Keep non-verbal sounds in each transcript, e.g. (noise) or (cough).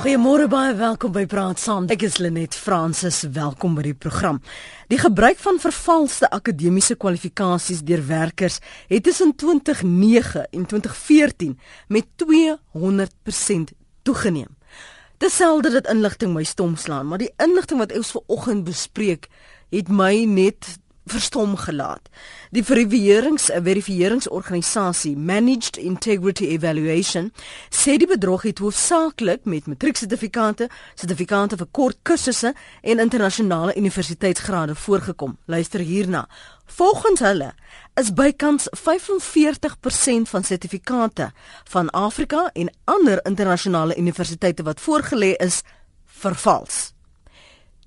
Goeiemôre baie welkom by Praat Saam. Ek is Lenet Fransis. Welkom by die program. Die gebruik van vervalste akademiese kwalifikasies deur werkers het tussen 2009 en 2014 met 200% toegeneem. Dieselfde dat inligting my stom slaan, maar die inligting wat ons ver oggend bespreek, het my net verstom gelaat. Die verifierings verifieringsorganisasie Managed Integrity Evaluation sê die bedrog het hoofsaaklik met matrieksertifikate, sertifikate vir kort kursusse en internasionale universiteitsgrade voorgekom. Luister hierna. Volgens hulle is bykans 45% van sertifikate van Afrika en ander internasionale universiteite wat voorgelê is vervals.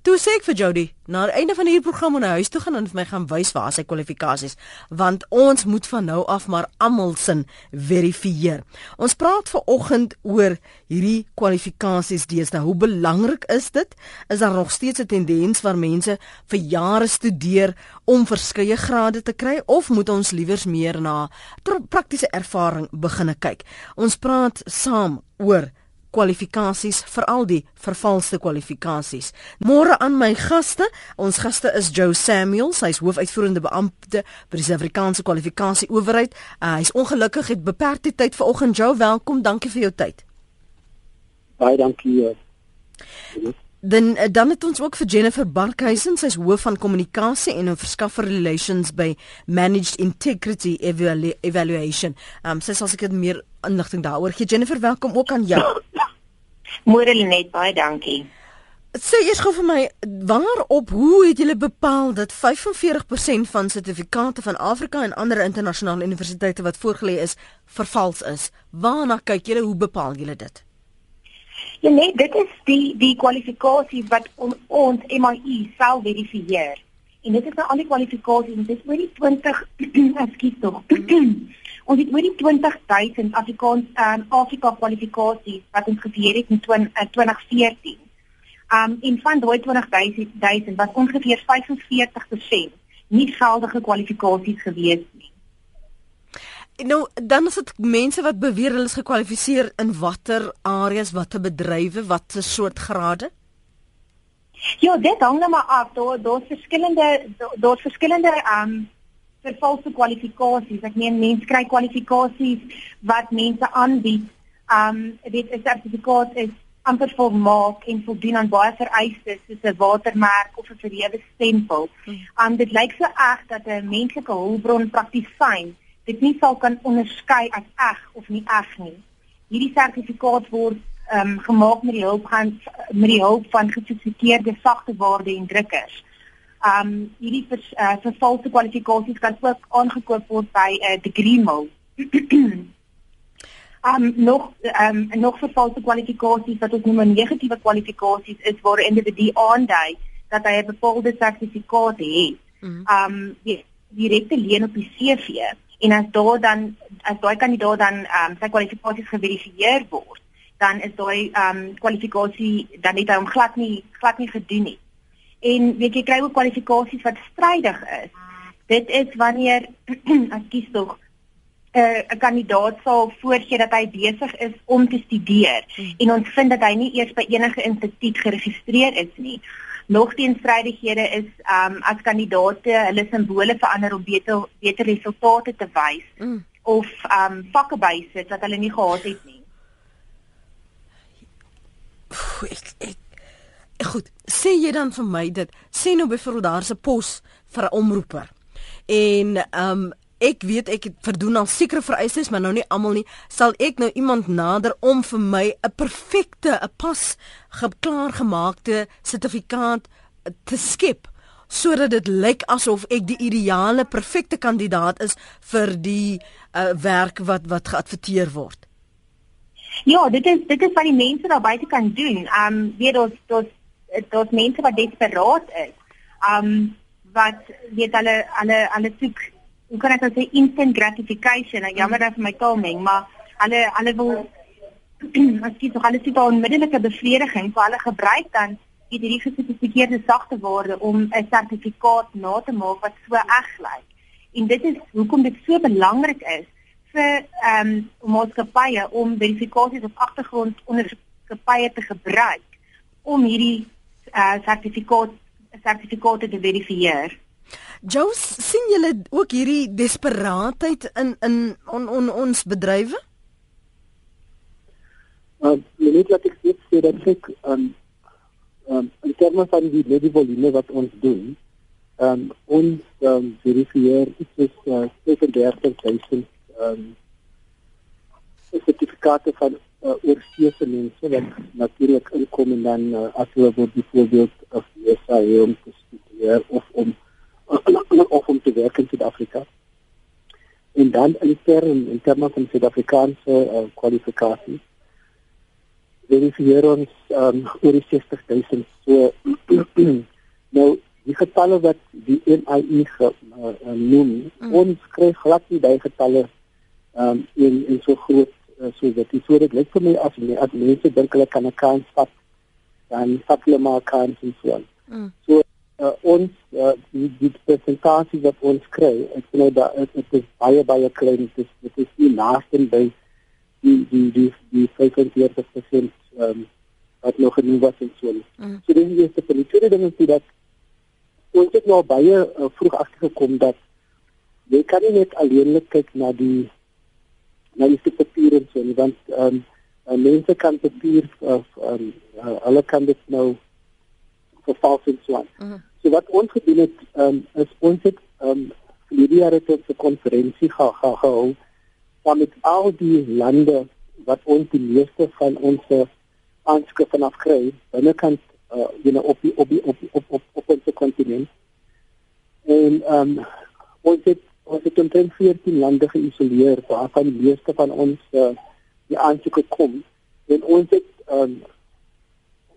Toe sê ek vir Jody, na die einde van hierdie program moet hy huis toe gaan en vir my gaan wys waar sy kwalifikasies, want ons moet van nou af maar almal sin verifieer. Ons praat ver oggend oor hierdie kwalifikasies deesdae. Hoe belangrik is dit? Is daar nog steeds 'n tendens waar mense vir jare studeer om verskeie grade te kry of moet ons liewers meer na praktiese ervaring begine kyk? Ons praat saam oor kwalifikasies veral die vervalste kwalifikasies. Môre aan my gaste. Ons gaste is Joe Samuels, hy's hoofuitvoerende beampte by die Suid-Afrikaanse Kwalifikasie Owerheid. Uh, hy's ongelukkig het beperkte tyd vanoggend. Joe, welkom. Dankie vir jou tyd. Baie dankie. Uh, dan eh, dan het ons ook vir Jennifer Barkhuizen, sy's hoof van kommunikasie en verskaffer relations by Managed Integrity Evalu Evaluation. Ehm um, sy sal seker meer inligting daaroor gee. Jennifer, welkom ook aan jou. Môre Lenet, baie dankie. Sê eers gou vir my, waarop hoe het julle bepaal dat 45% van sertifikate van Afrika en ander internasionale universiteite wat voorgelê is, vervals is? Waarna kyk julle? Hoe bepaal julle dit? Ja nee, dit is die die kwalifikasie wat on, ons MIE self verifieer. En dit is nou al die kwalifikasies, dit is oor die 20 (clears throat) ekskuus tog. (clears throat) ons het oor die 20000 Afrikaans um, Afrika kwalifikasies wat ons gevier het in 2014. Um in van daai 20000 was ongeveer 45% nie geldige kwalifikasies gewees nie. Nou dan is dit mense wat beweer hulle is gekwalifiseer in watter areas, watter bedrywe, watter soort grade? Ja, dit hang nou maar af. Daar daar's verskillende daar's verskillende um vervalse kwalifikasies. Ek meen mense kry kwalifikasies wat mense aanbied. Um dit is sertifikaat is amper volmaak en voldoen aan baie vereistes soos 'n watermerk of 'n verreëde stempel. Hmm. Um dit lyk so erg dat 'n menslike hulpbron praktisyn dit nie sal kan onderskei as eg of nie eg nie. Hierdie sertifikaat word ehm um, gemaak met die hulp van met die hulp van gesofistikeerde sagte waarde en drukkers. Ehm um, hierdie vers, uh, vervalste kwalifikasies kan ook aangekoop word by 'n uh, degree mill. (clears throat) Ehm um, nog ehm um, nog vervalste kwalifikasies wat ons noem negatiewe kwalifikasies is waar 'n individu aandui dat hy 'n bepaalde sertifikaat het. Mhm. Ehm um, die direkte leen op die CV en as daar dan as daai kandidaat dan ehm um, sy kwalifikasies geverifieer word, dan is daai ehm um, kwalifikasie dan net hom glad nie glad nie gedoen nie. En weet jy kry ook kwalifikasies wat strydig is. Dit is wanneer (clears throat) as kies tog 'n uh, 'n kandidaat sal voorgee dat hy besig is om te studeer hmm. en ons vind dat hy nie eers by enige instituut geregistreer is nie nog teenstrydighede is um as kandidate hulle simbole verander om beter beter resultate te wys mm. of um vakke bysit wat hulle nie gehad het nie. Ek, ek Goed, sê jy dan vir my dit sê nou byvoorbeeld daar's 'n pos vir 'n omroeper. En um ek weet ek het verdoen al sekere vereistes, maar nou nie almal nie. Sal ek nou iemand nader om vir my 'n perfekte, 'n pas geklaargemaakte sertifikaat te skep sodat dit lyk asof ek die ideale perfekte kandidaat is vir die uh, werk wat wat geadverteer word. Ja, dit is dit is wat die mense daar buite kan doen. Um weet ons dat dat mense wat desperaat is. Um wat weet hulle hulle hulle soek hoe kan ek nou sê instant gratification? Ek jammer dat vir my taal meng, maar hulle hulle wil as jy tog alles het 'n onmiddellike bevrediging, so hulle gebruik dan het hierdie gesofistikeerde sagte woorde om 'n sertifikaat na te maak wat so eg lyk. En dit is hoekom dit so belangrik is vir ehm um, maatskappye om verifikasies op agtergrond ondersoeke maatskappye te gebruik om hierdie uh, sertifikaat sertifikate te verifieer. Jous sien julle ook hierdie desperaatheid in in on, on, ons bedrywe? Uh, net wat ek sê dat ek um, um, in terme van die volume wat ons doen, um, ons um, verifieer iets is uh, 37000 um, sertifikate van uh, oorseese mense wat natuurlik inkom en dan uh, as hulle word byvoorbeeld of SA om te studeer of om uh, (clears throat) of om te werk in Suid-Afrika. En dan intern in terme van Suid-Afrikaanse uh, kwalifikasies verifieer ons um, oor 60000 so (clears throat) nou die getalle wat die NIE ge, uh, uh, noem mm. ons kry glad nie daai getalle um, in in so groot uh, so dat dit so dit lyk vir my as nie as mense dink hulle kan 'n kans vat dan vat hulle maar kans en so aan. Mm. So uh, ons uh, die, die persentasie wat ons kry, ek sê nou dat dit is baie baie klein, dit is dit is nie naaste by die die die die 45% ehm um, wat nog genoeg was en so. Mm. So dis die eerste punt. Die tweede ding is dat ons het nou baie uh, vroeg agtergekom dat jy kan nie net alleenlik kyk na die na die papier en so nie want ehm um, mense kan papier of ehm um, hulle kan dit nou vervals en so aan. Uh mhm. -huh. So wat ons gedoen het ehm um, is ons het ehm um, hierdie jaar het ons 'n konferensie gehou ge ge met al die lande wat ons die meeste van ons aanskoot vanaf kry binnekant uh you know op die, op die, op op op op ons kontinent. En ehm um, ons het ons het omtrent 14 lande geïsoleer waarvan die meeste van ons uh, die aansoeke kom. En ons het um,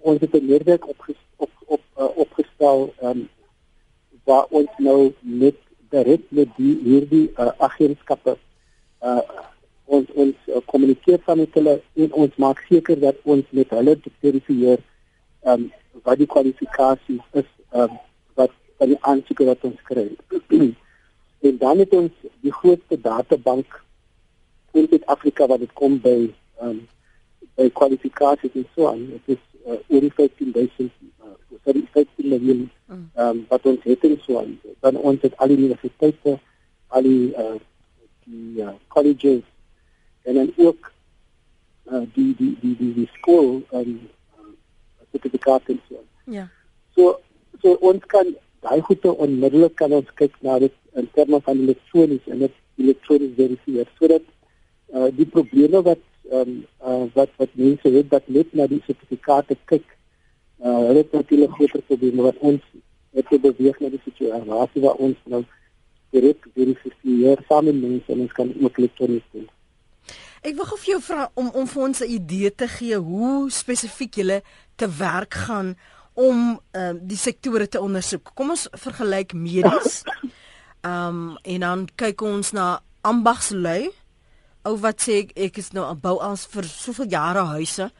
ons het 'n netwerk op op op uh, opgestel um, waar ons nou met direk met die hierdie uh, agentskappe uh, ons ons uh, kommunikeer van met hulle en ons maak seker dat ons met hulle verifieer um, wat die kwalifikasies is um, wat van die aansoeke wat ons kry (clears throat) En dan het ons die grootste databank in Suid-Afrika wat dit kom by ehm um, by kwalifikasies en so aan. Dit is uh, oor 15000 uh, sorry 15 miljoen ehm um, wat ons het en so aan. Dan ons het al die universiteite, al die uh, die uh, colleges en dan ook uh, die die die die die skool en uh, sertifikate en so aan. Ja. So so ons kan daai goede onmiddellik kan ons kyk na dit terme van elektronies en dit elektronies verifieer sodat uh, die probleme wat um, uh, wat wat mense het dat net na die sertifikate kyk uh, hulle het natuurlik groter probleme wat ons het te beweeg na die situasie waar ons nou direk verifieer saam met mense en ons kan ook elektronies doen Ek wil gou vir jou vra om om vir ons 'n idee te gee hoe spesifiek jy te werk gaan om uh, die sektore te ondersoek. Kom ons vergelyk medies. (laughs) Um, en dan kyk ons na ambagslui. Ou wat sê ek, ek is nou bou as vir soveel jare huise.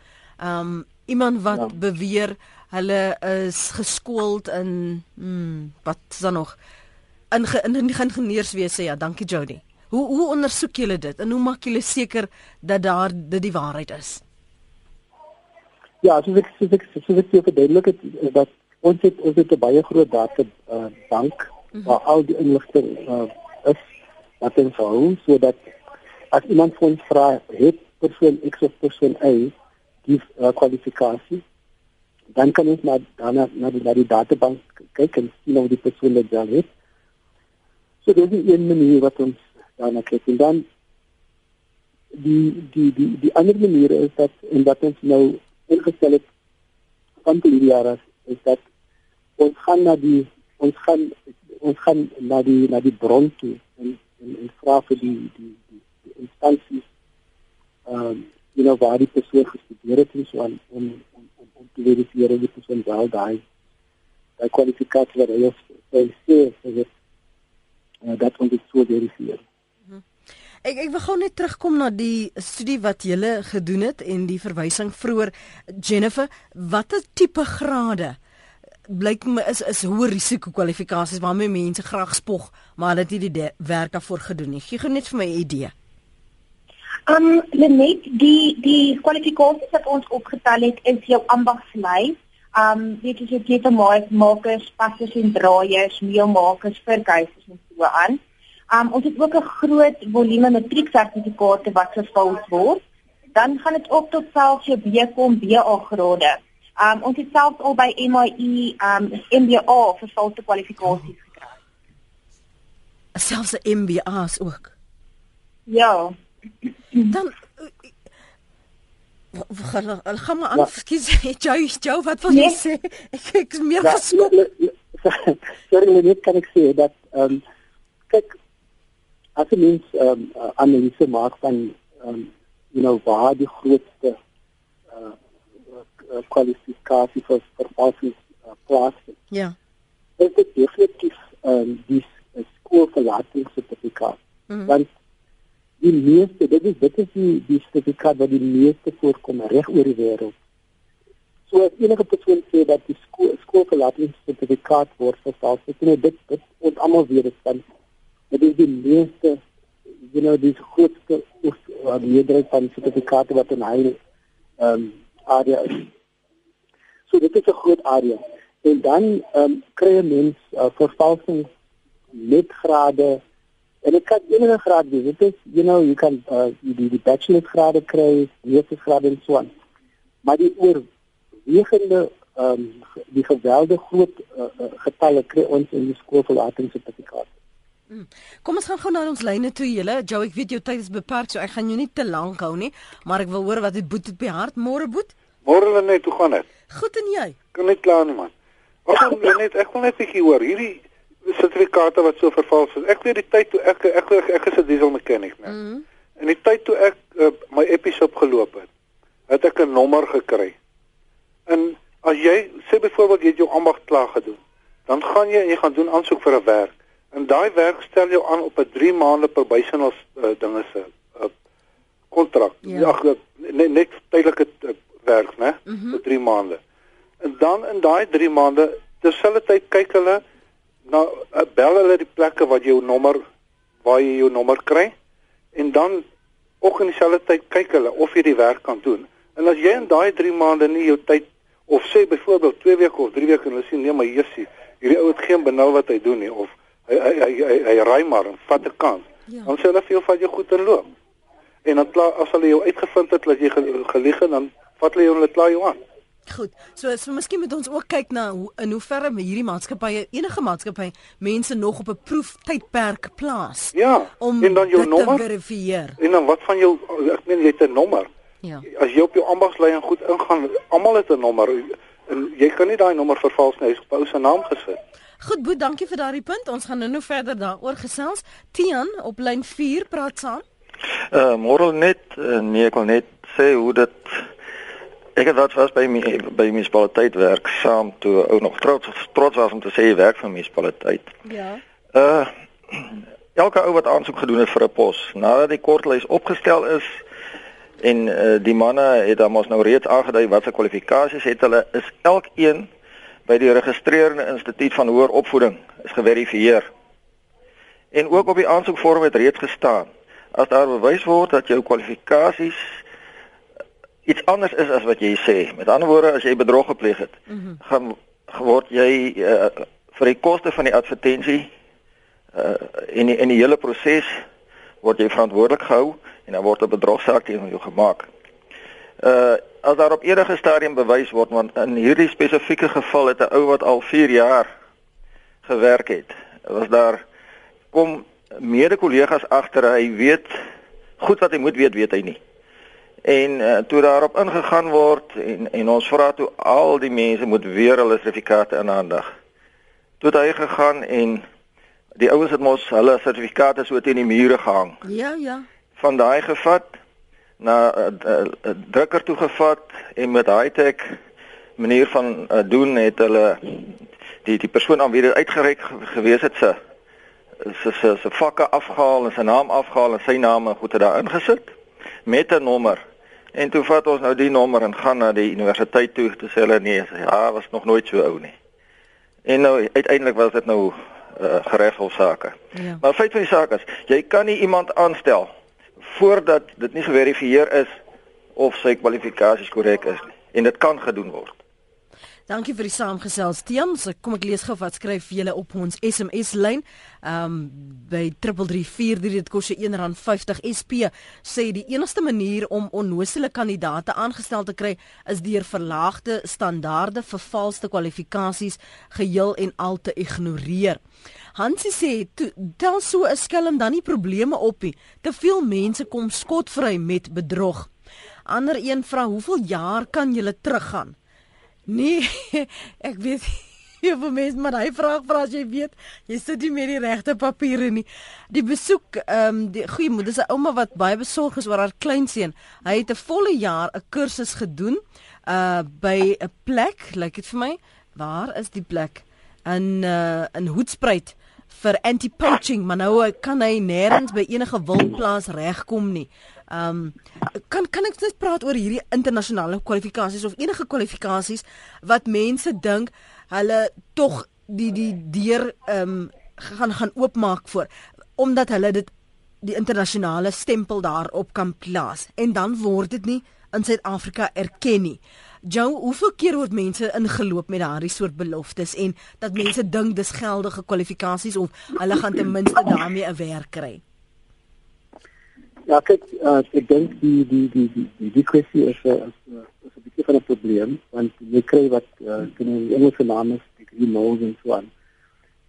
Um, iemand wat ja. beweer hulle is geskoold in hmm, wat is dan nog in in, in ingenieurswese ja, dankie Jody. Hoe hoe ondersoek julle dit en hoe maak julle seker dat daar dit die waarheid is? Ja, soos ek soos ek soos ek verduidelik het is dat ons het ons het 'n baie groot data uh, bank waar al die inligting uh, is wat ons hou sodat as iemand van ons vra het persoon X of persoon Y die uh, kwalifikasie? Dan kan ons maar dan na die, die databank kyk en sien of die persoon dit wel het. So dit is een manier wat ons daarna kyk. En dan die die die die ander manier is dat en wat ons nou ingestel het van die jare is dat ons gaan na die ons gaan ons gaan na die na die bron toe en en, en vra vir die die die, die instansies ehm um, you know waar die persoon gestudeer het en so aan om om om om te verifieer of die persoon wel daai daai kwalifikasie wat hy het sê sê dit uh, dat ons dit so verifieer. Mhm. Ek ek wil gou net terugkom na die studie wat jy gele gedoen het en die verwysing vroeër Jennifer watter tipe grade blyk my is is hoë risiko kwalifikasies waarmee mense graag spog, maar hulle het nie die werk daarvoor gedoen nie. Gee gou net vir my 'n idee. Um Lenet, die die kwalifikasies wat ons opgetel het is jou ambagslys. Um weet jy jy het makers, passers en draaiers, meelmakers, verkuisers en so aan. Um ons het ook 'n groot volume matrieksertifikate wat vervul word. Dan gaan dit op tot selfs jou BCom BA grade. Um ons het selfs al by MIE um MBA vervalste kwalifikasies gekry. Selfs 'n MBA's ook. Ja. Dan Hulle gaan maar aan, skus, (laughs) jy jy wat wil jy nee. sê? (laughs) Ek ek is meer ja, geskok. (laughs) Sorry, net kan ek sê dat ehm um, kyk as jy mens ehm um, analise maak van ehm um, you know waar die grootste uh, uh kwalifikasie vir vervalsing uh, plaas vind. Ja. Dit is definitief um, die skoolverlatingssertifikaat. Mm -hmm. Want die meeste dit is dit is die die sertifikaat wat die meeste voorkom reg oor die wêreld. So as enige persoon sê dat die skool skoolverlatingssertifikaat word verval, dit is dit dit ons almal weet dit van dit is die meeste you know dis grootste of die meerderheid van sertifikate wat in hy ehm um, area is. So dit is 'n groot area. En dan ehm um, kry 'n mens uh, vervalsing met grade En dit kan enige graad wees. Dit is you know, you can uh die die bachelor grade kry, meesters grade en so aan. Maar die oorwegende ehm um, die gewelde groot uh, getalle kry ons in die skoolverlatingssertifikaat. Hmm. Kom ons gaan gou na ons lyne toe julle. Jo, ek weet jou tyd is beperk, so ek gaan jou nie te lank hou nie, maar ek wil hoor wat dit boet op die hart. Môre boet? Môre lê net, hoe gaan dit? Goed en jy? Kan net klaar nie man. Ag, net ek wil net bietjie hoor. Hierdie sertifikate wat so vervals is. Ek weet die tyd toe ek ek ek, ek is 'n diesel mechanic, né? Mm -hmm. En die tyd toe ek uh, my epis opgeloop het, het ek 'n nommer gekry. En as jy sê byvoorbeeld jy het jou ambag klaar gedoen, dan gaan jy en jy gaan doen aansoek vir 'n werk. En daai werk stel jou aan op 'n 3 maande probationals uh, dinge se uh, kontrak. Ja, ja net, net tydelike uh, werk, né? Mm -hmm. vir 3 maande. En dan in daai 3 maande, terselfdertyd kyk hulle nou uh, bel hulle die plekke wat jou nommer waar jy jou nommer kry en dan ook in dieselfde tyd kyk hulle of jy die werk kan doen. En as jy in daai 3 maande nie jou tyd of sê byvoorbeeld 2 weke of 3 weke en hulle sê nee maar Jessie, hierdie ou het geen benul wat hy doen nie of hy hy hy hy, hy ry maar en vat 'n kans. Ja. Dan sê hulle vir jou vat jy goed in loop. En dan as hulle jou uitgevind het dat jy gelieg het dan vat hulle hulle klaar jou aan. Goed. So so miskien moet ons ook kyk na hoe in hoeverre hierdie maatskappye enige maatskappy mense nog op 'n proeftydperk plaas. Ja. Om en dan jou nommer verifieer. En dan wat van jou ek meen jy het 'n nommer. Ja. As jy op jou ambagslyn goed ingaan, almal het 'n nommer en jy kan nie daai nommer vervals nie, hy's op ou se naam gesit. Goed, Boet, dankie vir daardie punt. Ons gaan nou verder daaroor gesels. Tian op lyn 4 praat saam. Uh môre net uh, nee, ek wil net sê hoe dit Ek het wat was by my by munisipaliteit werk saam toe ou nog trots trots was om te sê hy werk vir munisipaliteit. Ja. Uh (clears throat) elke ou wat aansoek gedoen het vir 'n pos, nadat die kortlys opgestel is en uh, die manne het dan mos nou reeds aangedui wat se kwalifikasies het hulle is elkeen by die registreerende instituut van hoër opvoeding is geverifieer. En ook op die aansoekvorm het reeds gestaan as daar bewys word dat jou kwalifikasies iets anders is as wat jy sê. Met ander woorde, as jy bedrog gepleeg het, mm -hmm. gaan word jy uh, vir die koste van die advertensie uh in die, in die hele proses word jy verantwoordelik gehou en dan word 'n bedrogsaak teen jou gemaak. Uh as daar op enige stadium bewys word want in hierdie spesifieke geval het 'n ou wat al 4 jaar gewerk het, was daar kom mede-kollegas agter hy weet goed wat hy moet weet, weet hy nie. En uh, toe daarop ingegaan word en en ons vra toe al die mense moet weer hulle sertifikate inhandig. Toe het hy gegaan en die ouens het mos hulle sertifikate so teen die mure gehang. Ja, ja. Van daai gevat na 'n uh, uh, uh, drukker toe gevat en met high-tech manier van uh, doen het hulle die die persoon aan wie dit uitgereik gewees het se se se se vakke afgehaal en sy naam afgehaal en sy naam en goede daar ingesit met 'n nommer En toe vat ons nou die nommer en gaan na die universiteit toe te sê hulle nee, ja, was nog nooit so ou nie. En nou uiteindelik was dit nou uh, geregshofsaake. Ja. Maar feit van die saak is, jy kan nie iemand aanstel voordat dit nie geverifieer is of sy kwalifikasies korrek is nie en dit kan gedoen word. Dankie vir die saamgesels Tiam. So kom ek lees gou wat skryf julle op ons SMS lyn. Ehm um, by 3343 dit kos jou R1.50 SP sê die enigste manier om onnoosele kandidaate aangestel te kry is deur verlaagde standaarde vir valste kwalifikasies geheel en al te ignoreer. Hansie sê tel so 'n skelm dan nie probleme op nie. Te veel mense kom skotvry met bedrog. Ander een vra hoeveel jaar kan jy teruggaan? Nee, (laughs) ek weet nie (laughs) of mens maar hy vra vra as jy weet, jy sit nie met die regte papiere nie. Die besoek ehm um, die goeie moeder se ouma wat baie besorg is oor haar kleinseun. Hy het 'n volle jaar 'n kursus gedoen uh by 'n plek, lyk like dit vir my. Waar is die plek? In uh in Hoedspruit vir anti-poaching, maar nou kan hy nêrens by enige wildplaas regkom nie. Ehm um, kan kan ek net praat oor hierdie internasionale kwalifikasies of enige kwalifikasies wat mense dink hulle tog die die deur ehm um, gaan gaan oopmaak voor omdat hulle dit die internasionale stempel daarop kan plaas en dan word dit nie in Suid-Afrika erken nie. Jou, hoeveel keer word mense ingeloop met daardie soort beloftes en dat mense dink dis geldige kwalifikasies of hulle gaan ten minste daarmee 'n werk kry? Ja, kyk, uh, ek dink die die die die die, die kwessie is 'n uh, is 'n bietjie van 'n probleem want jy kry wat uh, in die Engelse naam is degree laws en so aan.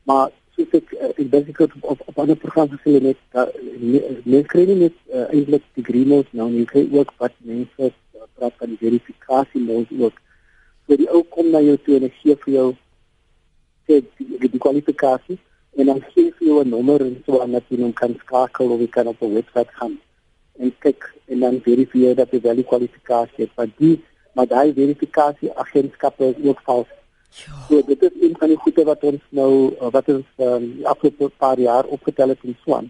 Maar soos ek uh, ek dink ek op op, op 'n program gesê het net dat mense kry nie net uh, eintlik degree laws nou nie, kry ook wat mense uh, praat van die verifikasie laws ook. So die ou kom na jou toe en gee vir jou sê die, die kwalifikasie en dan gee vir jou 'n nommer en so aan dat jy hom kan skakel of jy kan op 'n webwerf gaan en kyk en dan verifieer dat jy wel die kwalifikasie het want die maar daai verifikasie agentskappe is ook vals. Ja. So dit is een van die goede wat ons nou wat ons um, afgelope paar jaar opgetel het in Swan.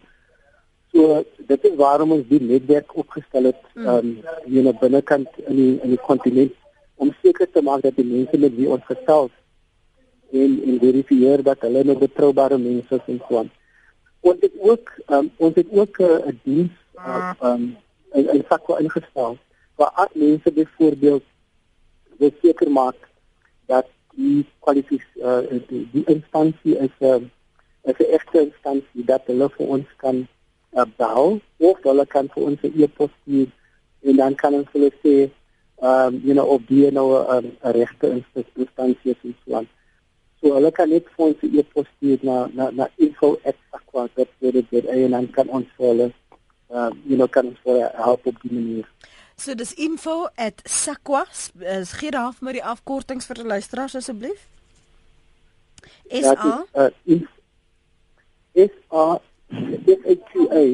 So dit is waarom ons die netwerk opgestel het mm. um hier na binnekant in die in die kontinent om seker te maak dat die mense met wie ons gesels en en verifieer dat hulle nou betroubare mense is en so aan. Ons het ook um, ons het ook uh, 'n uh, diens uh, um, in in sakwa ingestel waar al mense byvoorbeeld wil seker maak dat die kwalifies uh, die, die instansie is 'n uh, is 'n egte instansie dat hulle vir ons kan uh, bel of hulle kan vir ons 'n e-pos stuur en dan kan ons hulle sê um you know of die nou 'n regte instansie is in Swart. So hulle kan net vir ons 'n e-pos stuur na na na info@sakwa.co.za en dan kan ons vir hulle uh, you know kan vir help op die manier. So dis info@sakwa is gee daar vir my die afkortings vir die luisteraars asseblief. S A S A S A Q A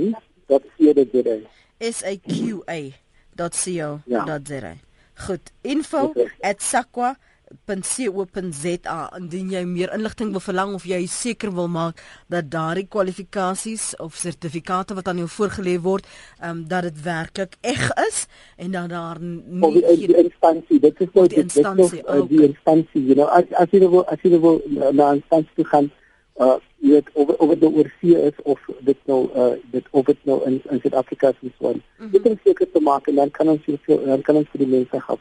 dot C O dot Z A. S A Q A dot C O dot Z A. Goed, info@sakwa.co.za .co.za indien jy meer inligting wil verlang of jy seker wil maak dat daardie kwalifikasies of sertifikate wat aan jou voorgelê word, ehm um, dat dit werklik eg is en dan daar nie die, die instansie, dit is nou die instansie, die, uh, die instansie, you know, as as jy wil as jy wil na 'n instansie gaan uh weet of of dit nou oor see is of dit nou uh dit of dit nou in in Suid-Afrika is so. Mm -hmm. Dit is seker te maak en dan kan ons dan kan ons vir die mense help.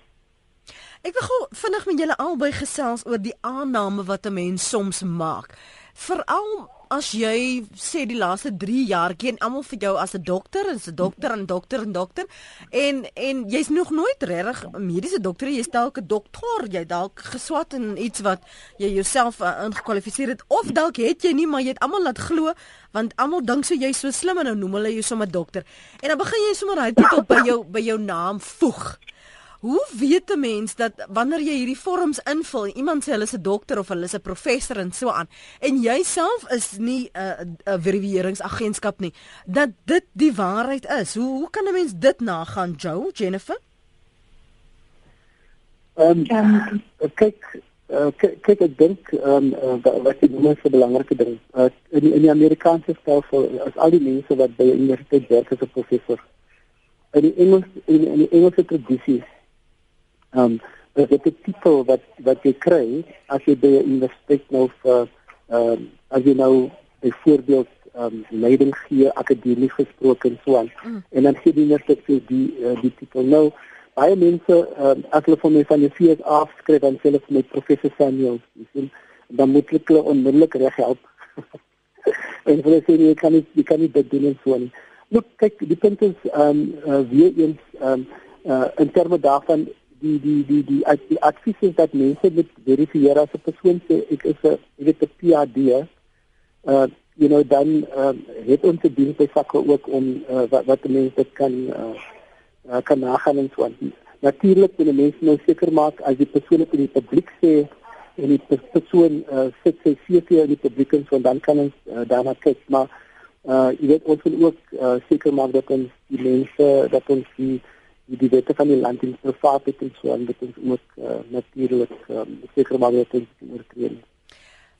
Ek wil gou vinnig met julle albei gesels oor die aanname wat 'n mens soms maak. Veral as jy sê die laaste 3 jaar ken almal vir jou as 'n dokter, as 'n dokter en dokter en dokter en en jy's nog nooit regtig 'n mediese dokter, jy's dalk 'n dokter, jy dalk geswat in iets wat jy jouself uh, ingekwalifiseer het of dalk het jy nie, maar jy het almal laat glo want almal dink so jy's so slim en nou noem hulle jou sommer dokter. En dan begin jy sommer daai titel by jou by jou naam voeg. Hoe weet 'n mens dat wanneer jy hierdie vorms invul, iemand sê hulle is 'n dokter of hulle is 'n professor en so aan en jy self is nie 'n 'n verifiseringsagentskap nie, dat dit die waarheid is. Hoe hoe kan 'n mens dit nagaan, Joe, Jennifer? Ehm um, kyk uh, kyk ek dink ehm um, uh, wat die meeste belangrike ding uh, in die, in die Amerikaanse stelsel as al die mense wat by 'n universiteit werk as 'n professor in die Engels in, in die Engelse tradisie um dit is die titel wat wat jy kry as jy by 'n universiteit nou vir ehm um, as jy nou byvoorbeeld ehm um, leiding gee akademies gesproke en so aan. Mm. En dan sê die minister vir die uh, die titel nou baie mense ehm um, as hulle van my van die vier afskryf dan selfs met professor Samuel. Jy sien dan moet hulle onmiddellik reg help. (laughs) en hulle sê jy kan nie jy kan nie dit doen en so aan. Look, kyk, die punt is ehm um, uh, weer eens ehm um, uh, in terme daarvan die die die die die, advies is dat mense met verifieer as 'n persoon sê ek is 'n ek het 'n PhD uh you know dan uh, het ons die dienste sakke ook om uh, wat wat mense kan uh, uh, kan nagaan en so aan. Natuurlik wil mense nou seker maak as die persoon op die publiek sê en die persoon uh, sit sy CV in die publiek en so dan kan ons uh, daarna kyk maar uh jy weet ons wil ook uh, seker maak dat ons die mense dat ons die die, die wette van die land in privaat het en so en dit is ook uh, natuurlik um, seker maar dat dit oortree.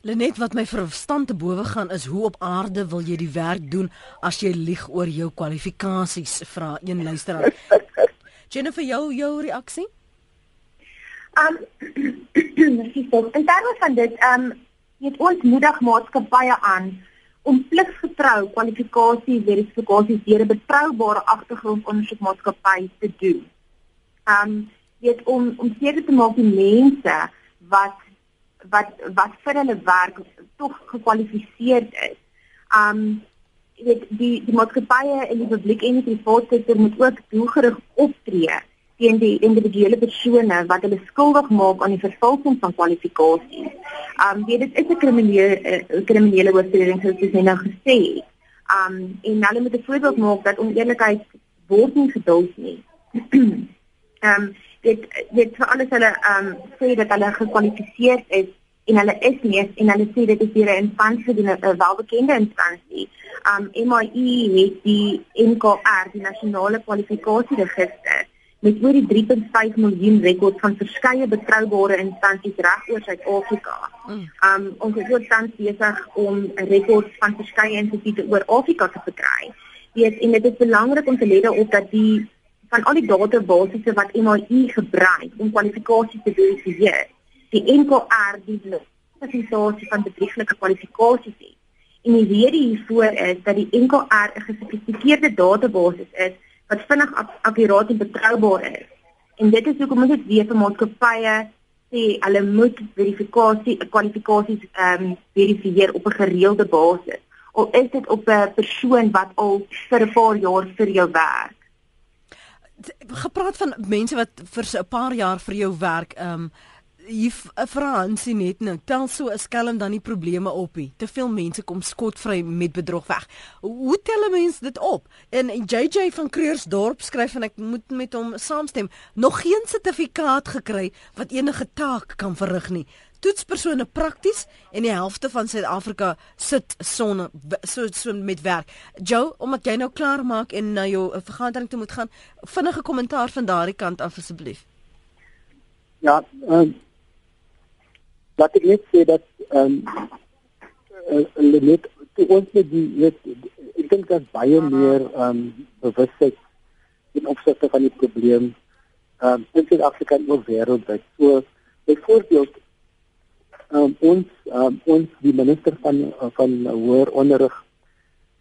Lenet wat my verstand te bowe gaan is hoe op aarde wil jy die werk doen as jy lieg oor jou kwalifikasies vra een luisteraar. (laughs) Jennifer jou jou reaksie? (clears throat) Um in terme van dit um het ons moedig maatskappye aan om pligsgetrou kwalifikasie verifikasie deur 'n betroubare agtergrondondersoekmaatskappy te doen. Um weet om om seker te maak die mense wat wat wat vir hulle werk tog gekwalifiseerd is. Um weet die die maatskappye en die publiek en die private sektor moet ook doelgerig optree teen die individuele persone wat hulle skuldig maak aan die vervalsing van kwalifikasies. Um weet dit is 'n kriminele uh, kriminele oortreding soos jy nou gesê het. Um en hulle moet 'n voorbeeld maak dat oneerlikheid word nie geduld nie. um (clears throat) dit dit vir alles hulle um sê dat hulle gekwalifiseer is en hulle is nie en hulle sê dit is hier 'n instansie 'n welbekende instansie. Um MIE het die NKR, die nasionale kwalifikasieregister met oor die 3.5 miljoen rekords van verskeie betroubare instansies reg oor Suid-Afrika. Mm. Um ons is ook tans besig om rekords van verskeie instituie oor Afrika te verkry. Dit en dit is belangrik om te let op dat die van al die databasisse wat MIE gebruik om kwalifikasies te verifieer, die NKR die klassifikasie van bedrieglike kwalifikasies het. En die rede hiervoor is dat die NKR 'n gesofistikeerde database is wat vinnig akkuraat en betroubaar is. En dit is hoekom ons dit weet vir maatskappye sê hulle moet verifikasie kwalifikasies ehm um, verifieer op 'n gereelde basis. Of is dit op 'n persoon wat al vir 'n paar jaar vir jou werk? Gepraat van mense wat vir 'n paar jaar vir jou werk, ehm um, jy eh, vra Hansie net nou tel so 'n skelm dan die probleme op nie te veel mense kom skotvry met bedrog weg. Hoe tel 'n mens dit op? En JJ van Kreursdorp skryf en ek moet met hom saamstem nog geen sertifikaat gekry wat enige taak kan verrig nie. Toetspersone prakties en die helfte van Suid-Afrika sit sonne so so met werk. Joe omdat jy nou klaar maak en na jou vergadering toe moet gaan vinnige kommentaar van daardie kant af asseblief. Ja, um, laat ek net sê dat ehm um, uh, net toe ons met die weet ek dink dat baie meer ehm um, bewustheid in opsigte van die probleem ehm um, in Suid-Afrika en ook wêreldwyd. So byvoorbeeld um, ons um, ons die minister van van hoër onderrig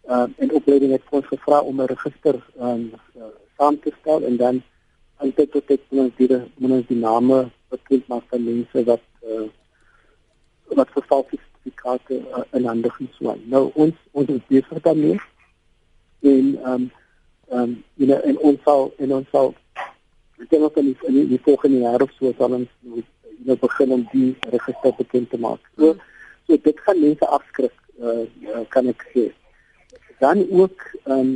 um, en opleiding het ons gevra om 'n register um, saam te stel en dan altyd tot ek moet die moet ons die name bekend maak van mense wat uh, wat vervalste sertifikate uh, in hande geswaai. Nou ons ons is besig daarmee en ehm um, ehm um, you know en ons sal en ons sal ek dink ook in die, in die volgende jaar of so sal ons you know begin om die register bekend te maak. So so dit gaan mense afskrik uh, uh, kan ek sê. Dan ook ehm um,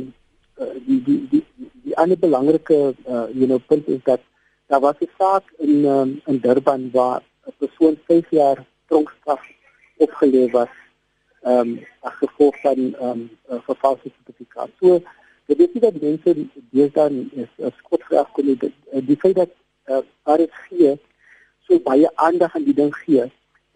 uh, die die die die ander belangrike uh, you know punt is dat daar was 'n saak in um, in Durban waar 'n persoon 5 jaar tronkstraf opgelewer was ehm um, as gevolg van ehm um, uh, vervalste sertifikaat. So dit is nie dat mense dis dan is as kort graag kon dit uh, die feit dat uh, RSG so baie aandag aan die ding gee,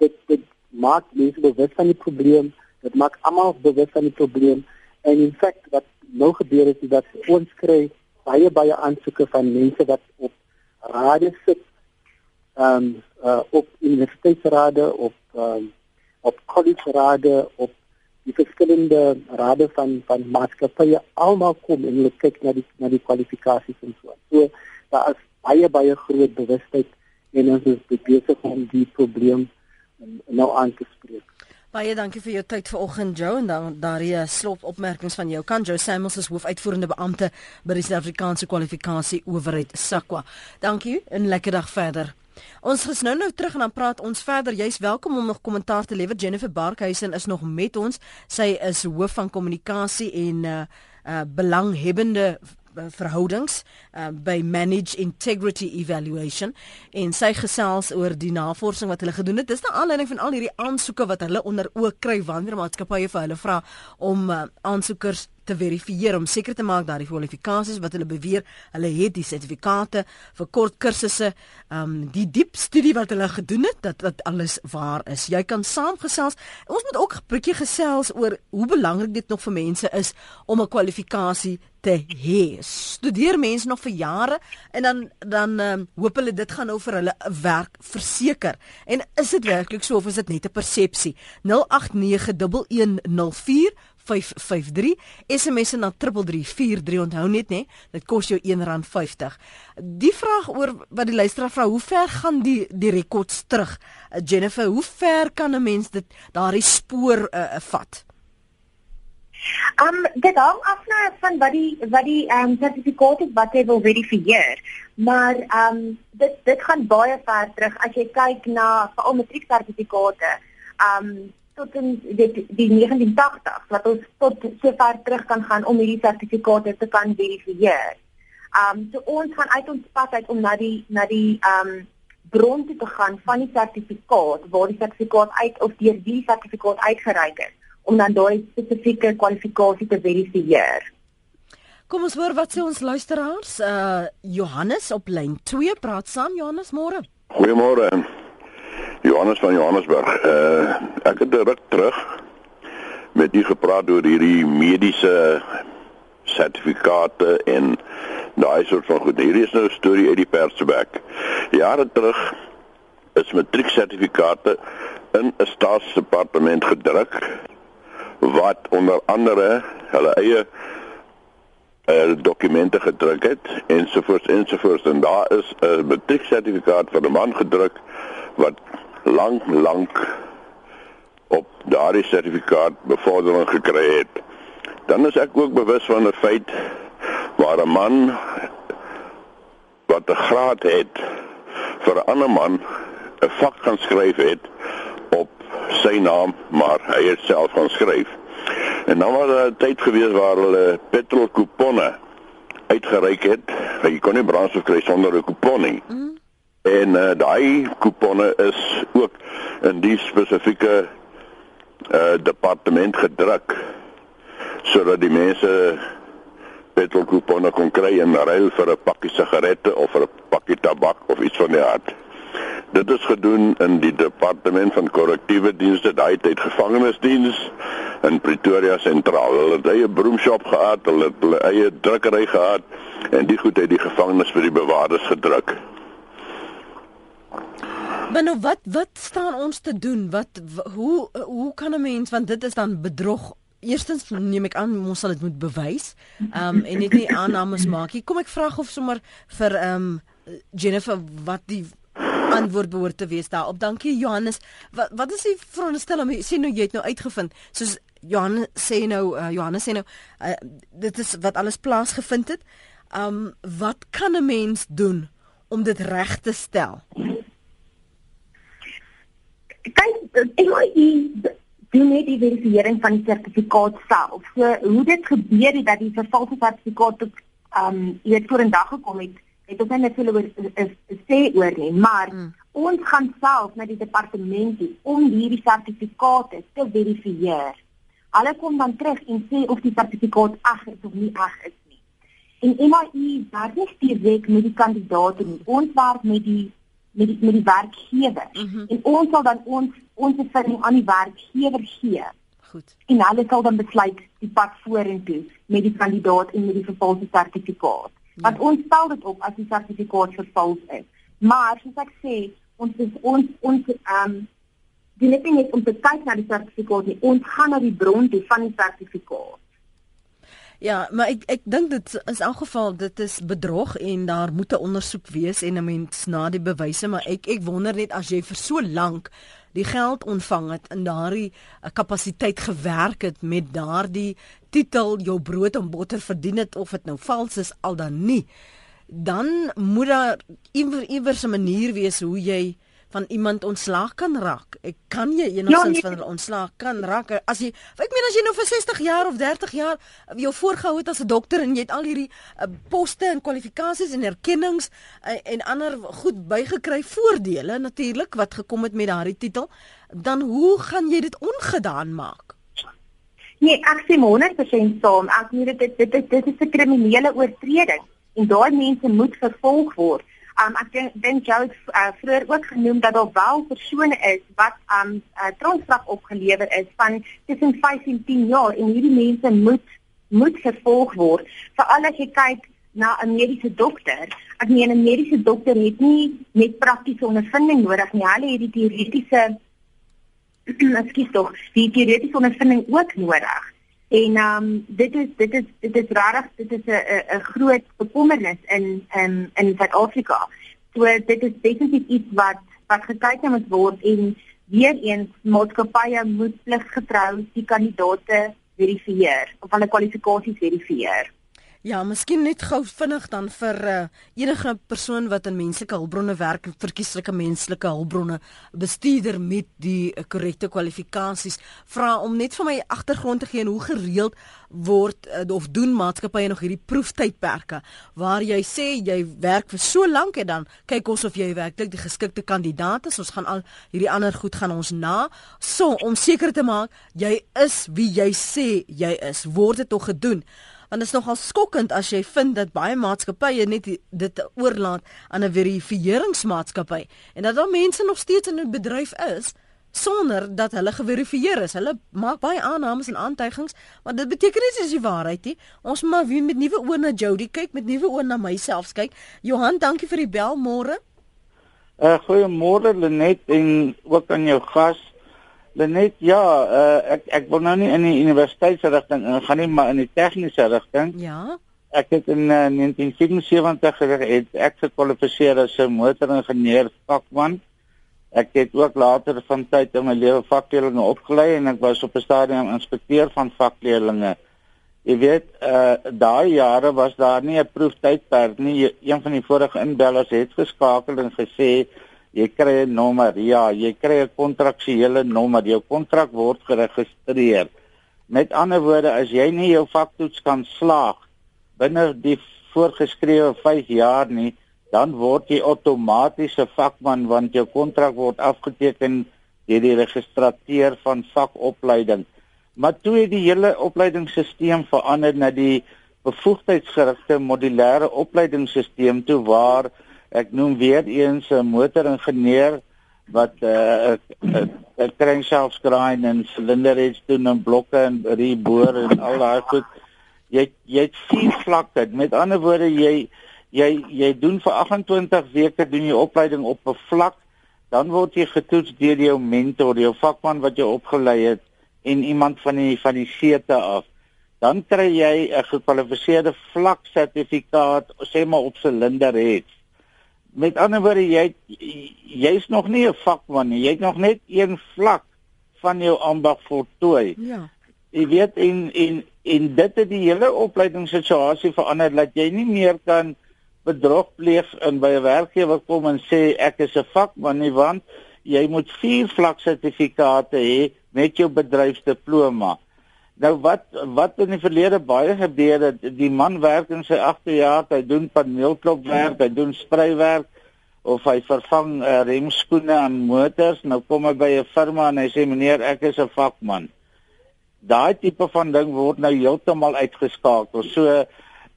dit dit maak mense bewus van die probleem, dit maak almal bewus van die probleem en in feite wat nou gebeur is, is dat ons kry baie baie aansoeke van mense wat op rade sit um, uh, op universiteitsrade op um, op collegerade op die verskillende rade van van maatskappye almal kom en hulle kyk na die na die kwalifikasies en so. So daar is baie baie groot bewustheid en ons is besig om die probleem nou aan te spreek. Baie dankie vir jou tyd vanoggend Joe en dan daardie slop opmerkings van jou. Kan Joe Samuels as hoofuitvoerende beampte by die Suid-Afrikaanse kwalifikasie owerheid SAQA. Dankie en lekker dag verder. Ons is nou nou terug en dan praat ons verder. Jy's welkom om nog kommentaar te lewer. Jennifer Barkhuisen is nog met ons. Sy is hoof van kommunikasie en uh uh belanghebbende Eh, verhoudings uh, by Manage Integrity Evaluation en sy gesels oor die navorsing wat hulle gedoen het. Dis na aanleiding van al hierdie aansoeke wat hulle onder oog kry wanneer maatskappye vir hulle vra om uh, aansoekers te verifieer om seker te maak dat die kwalifikasies wat hulle beweer, hulle het die sertifikate vir kort kursusse, ehm um, die diep studie wat hulle gedoen het dat dit alles waar is. Jy kan saamgesels. Ons moet ook 'n bietjie gesels oor hoe belangrik dit nog vir mense is om 'n kwalifikasie te hê. Studeer mense nog vir jare en dan dan um, hoop hulle dit gaan nou vir hulle 'n werk verseker. En is dit werklik so of is dit net 'n persepsie? 0891104553 SMS na 3343 onthou net nê, dit kos jou R1.50. Die vraag oor wat die luisteraar vra, hoe ver gaan die die rekords terug? Uh, Jennifer, hoe ver kan 'n mens dit daardie spoor uh, vat? Um dit hang af nou van wat die wat die um sertifikaat is wat jy wil verifieer. Maar um dit dit gaan baie ver terug as jy kyk na veral matrieksertifikate. Um tot in dit die 1980s wat ons tot so ver terug kan gaan om hierdie sertifikate te kan verifieer. Um so ons gaan uit ons pad uit om na die na die um bron te gaan van die sertifikaat waar die sertifikaat uit of deur die sertifikaat uitgereik is om dan daai spesifieke kwalifikasie te verifieer. Kom ons hoor wat sê ons luisteraars. Uh Johannes op lyn 2 praat saam. Johannes, môre. Goeiemôre. Johannes van Johannesburg. Uh ek het direk terug met u gepraat oor hierdie mediese sertifikate en daai soort van goed. Hierdie is nou 'n storie uit die persbek. Jare terug is matrieksertifikate in 'n staatsdepartement gedruk wat onder andere hulle eie uh, dokumente gedruk het ensovoorts ensovoorts en daar is 'n matrieksertifikaat vir 'n man gedruk wat lank lank op daardie sertifikaat bevordering gekry het. Dan is ek ook bewus van 'n feit waar 'n man wat 'n graad het vir 'n ander man 'n vak gaan skryf het sy naam, maar hy het self gaan skryf. En dan was daar 'n tyd gewees waar hulle petrol kuponne uitgereik het. Jy kon nie brandstof kry sonder 'n kupon nie. Mm. En uh, daai kuponne is ook in die spesifieke uh, departement gedruk sodat die mense petrol kuponne kon kry en ruil vir 'n pakkie sigarette of vir 'n pakkie tabak of iets van die aard. Dit is gedoen in die departement van korrektiewe dienste, daai tyd gevangenisdiens in Pretoria sentraal. Hulle het eie broomshop gehad, hulle het hulle eie drukkery gehad en die goed het die gevangenes vir die bewakers gedruk. Maar nou wat wat staan ons te doen? Wat hoe hoe kan 'n mens want dit is dan bedrog. Eerstens neem ek aan ons sal dit moet bewys. Ehm um, en net nie aannames maak nie. Kom ek vra of sommer vir ehm um, Jennifer wat die antwoord behoort te wees daarop. Dankie Johannes. Wat wat is die veronderstelling? Sê nou jy het nou uitgevind. Soos Johannes sê nou uh, Johannes sê nou uh, dit is wat alles plaasgevind het. Um wat kan 'n mens doen om dit reg te stel? Kyk, MIE doen net die verifisering van die sertifikaat self. So hoe dit gebeur het dat die vervalste sertifikaat tot um jy het vorendag gekom het het ons net hulle is sê oor nie, maar mm. ons gaan self na die departement toe om hierdie sertifikate te verifieer. Hulle kom dan terug en sê of die sertifikaat ag is of nie ag is nie. En MIE werk nie direk met die kandidaat nie. Ons werk met die met die met die werkgewer. Mm -hmm. En ons sal dan ons ons bevinding aan die werkgewer gee. Goed. En hulle sal dan besluit die pad vorentoe met die kandidaat en met die vervalste sertifikaat. Ja. Want ons stel dit op as die sertifikaat vervals is. Maar soos ek sê, ons is ons ons ehm um, doen dit nie net om te kyk na die sertifikaat nie, ons gaan na die bron toe van die sertifikaat. Ja, maar ek ek dink dit is in elk geval dit is bedrog en daar moet 'n ondersoek wees en 'n mens na die bewyse, maar ek ek wonder net as jy vir so lank die geld ontvang het in daardie uh, kapasiteit gewerk het met daardie titel jou brood en botter verdien het of dit nou vals is al dan nie dan moet daar iewers iewers 'n manier wees hoe jy van iemand ontslaag kan raak. Ek kan jy enigstens ja, van hulle ontslaag kan raak as jy ek meen as jy nou vir 60 jaar of 30 jaar jou voorgehou het as 'n dokter en jy het al hierdie uh, poste en kwalifikasies en erkennings uh, en ander goed bygekry voordele natuurlik wat gekom het met daardie titel, dan hoe gaan jy dit ongedaan maak? Nee, ek sê 100% saam. Ek meen dit dit dit, dit is 'n kriminele oortreding en daai mense moet vervolg word. Um ek dink dink jy het uh, vroeër ook genoem dat daar wel persone is wat um uh, tronkstraf opgelewer is van tussen 5 en 10 jaar en hierdie mense moet moet vervolg word. Veral as jy kyk na 'n mediese dokter. Ek meen 'n mediese dokter het nie net praktiese ondervinding nodig nie. Hulle het die teoretiese ekskuus tog, die teoretiese ondervinding ook nodig. En um, dit is dit is dit is regtig dit is 'n 'n groot bekommernis in in in Suid-Afrika. So dit is definitief iets wat wat gekyk moet word en weer eens maatskappye moet pliggetrou die kandidaate verifieer of hulle kwalifikasies verifieer. Ja, miskien net gou vinnig dan vir uh, enige persoon wat in menslike hulpbronne werk, verkieslike menslike hulpbronne bestuurder met die uh, korrekte kwalifikasies, vra om net vir my agtergrond te gee hoe gereeld word uh, of doen maatskappye nog hierdie proeftydperke waar jy sê jy werk vir so lank en dan kyk ons of jy werklik die geskikte kandidaat is. Ons gaan al hierdie ander goed gaan ons na so om seker te maak jy is wie jy sê jy is. Word dit tog gedoen? Want dit is nogal skokkend as jy vind dat baie maatskappye net dit oorlaat aan 'n verifieringsmaatskappy en dat daar mense nog steeds in 'n bedryf is sonder dat hulle geverifieer is. Hulle maak baie aannames en aantuigings, maar dit beteken nie dis die waarheid nie. Ons moet weer met nuwe oë na Jody kyk, met nuwe oë na myself kyk. Johan, dankie vir die bel môre. Uh goeiemôre Lenet en ook aan jou gas. Lenet, ja, uh, ek ek wil nou nie in die universiteitsrigting ingaan nie, maar in die tegniese rigting. Ja. Ek het in uh, 1977 het ek gekwalifiseer as 'n motoringenieur vakman. Ek het ook later van tyd in my lewe vakleerlinge opgelei en ek was op 'n stadium inspekteur van vakleerlinge. Jy weet, uh daai jare was daar nie 'n proeftydperk nie. Een van die vorige inbellers het geskakel en gesê jy kry 'n nommer. Ja, jy kry 'n kontraktuele nommer. Jou kontrak word geregistreer. Met ander woorde, as jy nie jou vaktoets kan slaag binne die voorgeskrewe 5 jaar nie, dan word jy outomaties 'n vakman want jou kontrak word afgeteken deur die registrateur van vakopleiding. Maar toe het die hele opleidingsstelsel verander na die bevoegdheidsgerigte modulêre opleidingsstelsel toe waar ek noem weer eens 'n motoringenieur wat 'n uh, 'n crankshaft grind en silinderheads doen en blokke en reboor en al daai goed. Jy jy het vier vlakke. Met ander woorde jy jy jy doen vir 28 weke doen jy opleiding op 'n vlak, dan word jy getoets deur jou mentor, jou vakman wat jou opgelei het en iemand van die van die seete af. Dan kry jy 'n gekwalifiseerde vlak sertifikaat, sê maar op silinderheads met ander woorde jy jy's nog nie 'n vakman nie. Jy het nog net een vlak van jou ambag voltooi. Ja. Jy weet en en en dit het die hele opleidingssituasie verander dat jy nie meer kan bedrog pleeg in by 'n werkgewer kom en sê ek is 'n vakman nie want jy moet vier vlak sertifikate hê met jou bedryfsdiploma. Nou wat wat in die verlede baie gebeur het, die man werk in sy agterjaar, hy doen paneelklopwerk, hy doen spreiwerk of hy vervang uh, remskoene aan motors. Nou kom hy by 'n firma en hy sê meneer, ek is 'n vakman. Daai tipe van ding word nou heeltemal uitgeskakel. So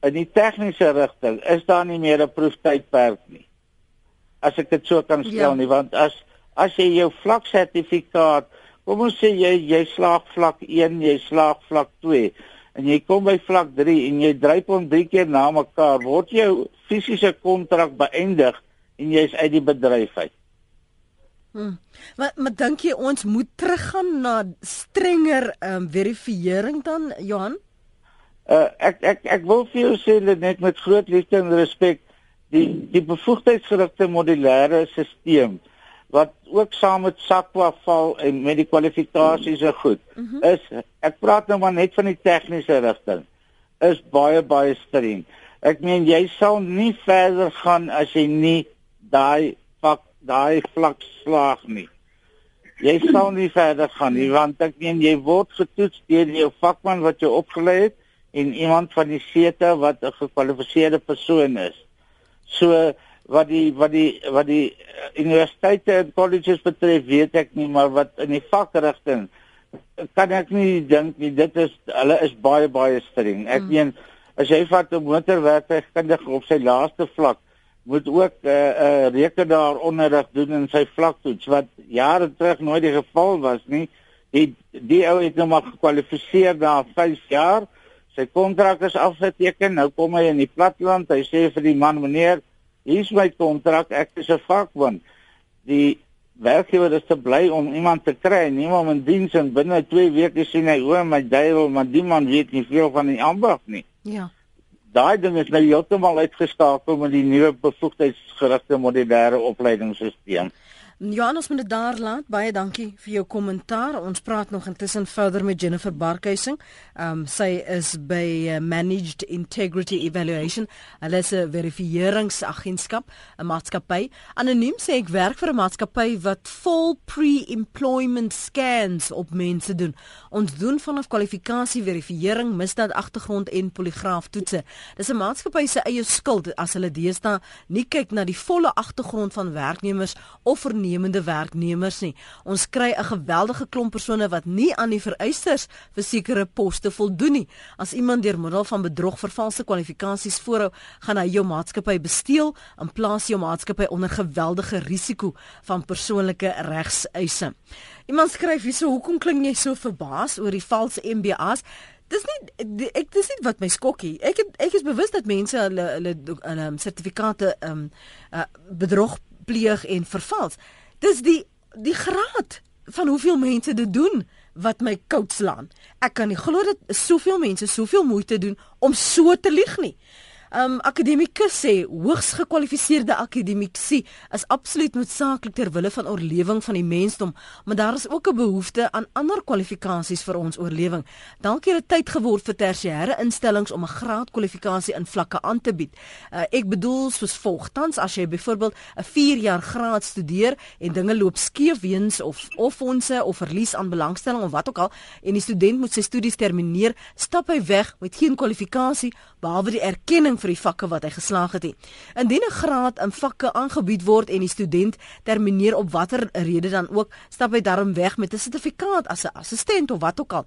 in die tegniese rigting is daar nie meer 'n proeftydperk nie. As ek dit so kan stel ja. nie, want as as jy jou vlaksertifikaat Kom ons sê jy jy slaag vlak 1, jy slaag vlak 2 en jy kom by vlak 3 en jy dryp hom drie keer na mekaar, word jou fisiese kontrak beëindig en jy's uit die bedryf uit. Hmm. Maar maar dink jy ons moet teruggaan na strenger ehm um, verifisering dan Johan? Uh ek ek ek wil vir jou sê net met groot liefde en respek die die bevoegdheidsgerigte modulêre stelsel wat ook saam met SAQA val en met die kwalifikasies is goed. Mm -hmm. Is ek praat nou maar net van die tegniese rigting. Is baie baie streng. Ek meen jy sal nie verder gaan as jy nie daai vak daai vlak slaag nie. Jy sal nie verder gaan nie want ek meen jy word getoets deur jou vakman wat jy opgelei het en iemand van die sete wat 'n gekwalifiseerde persoon is. So wat die wat die wat die uh, universiteite en colleges betref weet ek nie maar wat in die vakrigting kan ek nie dink nie dit is hulle is baie baie streng ek mm. meen as jy vat 'n motorwerktuigkundige op sy laaste vlak moet ook 'n uh, eh, uh, eh, rekenaar onderrig doen in sy vlaktoets wat jare terug nooit die geval was nie die die ou het nou maar gekwalifiseer na 5 jaar sy kontrak is afgeteken nou kom hy in die platland hy sê vir die man meneer hier's my kontrak, ek is 'n vakman. Die werkgewer is te bly om iemand te kry, nie om in diens en binne 2 weke sien hy hoe my duiwel, maar die man weet nie veel van die ambag nie. Ja. Daai ding is nou heeltemal uitgeskakel met die nuwe bevoegdheidsgerigte modulêre opleidingsstelsel. Johannes moet dit daar laat. Baie dankie vir jou kommentaar. Ons praat nog intussen verder met Jennifer Barkhuising. Ehm um, sy is by uh, Managed Integrity Evaluation. Hulle is 'n verifieringsagentskap, 'n maatskappy. Anoniem sê ek werk vir 'n maatskappy wat vol pre-employment scans op mense doen. Ons doen vanaf kwalifikasie, verifiering, misdaad agtergrond en poligraaf toetse. Dis 'n maatskappy se eie skuld as hulle deesdae nie kyk na die volle agtergrond van werknemers of voornemende werknemers nie. Ons kry 'n geweldige klomp persone wat nie aan die vereistes vir sekere poste voldoen nie. As iemand deur middel van bedrog vervalse kwalifikasies voorhou, gaan hy jou maatskappy besteel en plaas jou maatskappy onder geweldige risiko van persoonlike regseise. Iemand skryf hierso, hoekom klink jy so verbaas oor die valse MBA's? Dis nie ek dis nie wat my skokkie. Ek het, ek is bewus dat mense hulle hulle hulle sertifikate ehm um, uh, bedrog pleeg en vervals. Dis die die graad van hoeveel mense dit doen wat my koud slaan. Ek kan nie glo dat soveel mense soveel moeite doen om so te lieg nie um, akademikus sê hoogs gekwalifiseerde akademiesie is absoluut noodsaaklik ter wille van oorlewing van die mensdom, maar daar is ook 'n behoefte aan ander kwalifikasies vir ons oorlewing. Dalk het dit tyd geword vir tersiêre instellings om 'n graadkwalifikasie in vlakke aan te bied. Uh, ek bedoel soos volg: tans as jy byvoorbeeld 'n 4 jaar graad studeer en dinge loop skeef weens of of fondse of verlies aan belangstelling of wat ook al en die student moet sy studies termineer, stap hy weg met geen kwalifikasie behalwe die erkenning vir die vakke wat hy geslaag het. Indien 'n graad in vakke aangebied word en die student termineer op watter rede dan ook, stap hy daarom weg met 'n sertifikaat as 'n assistent of wat ook al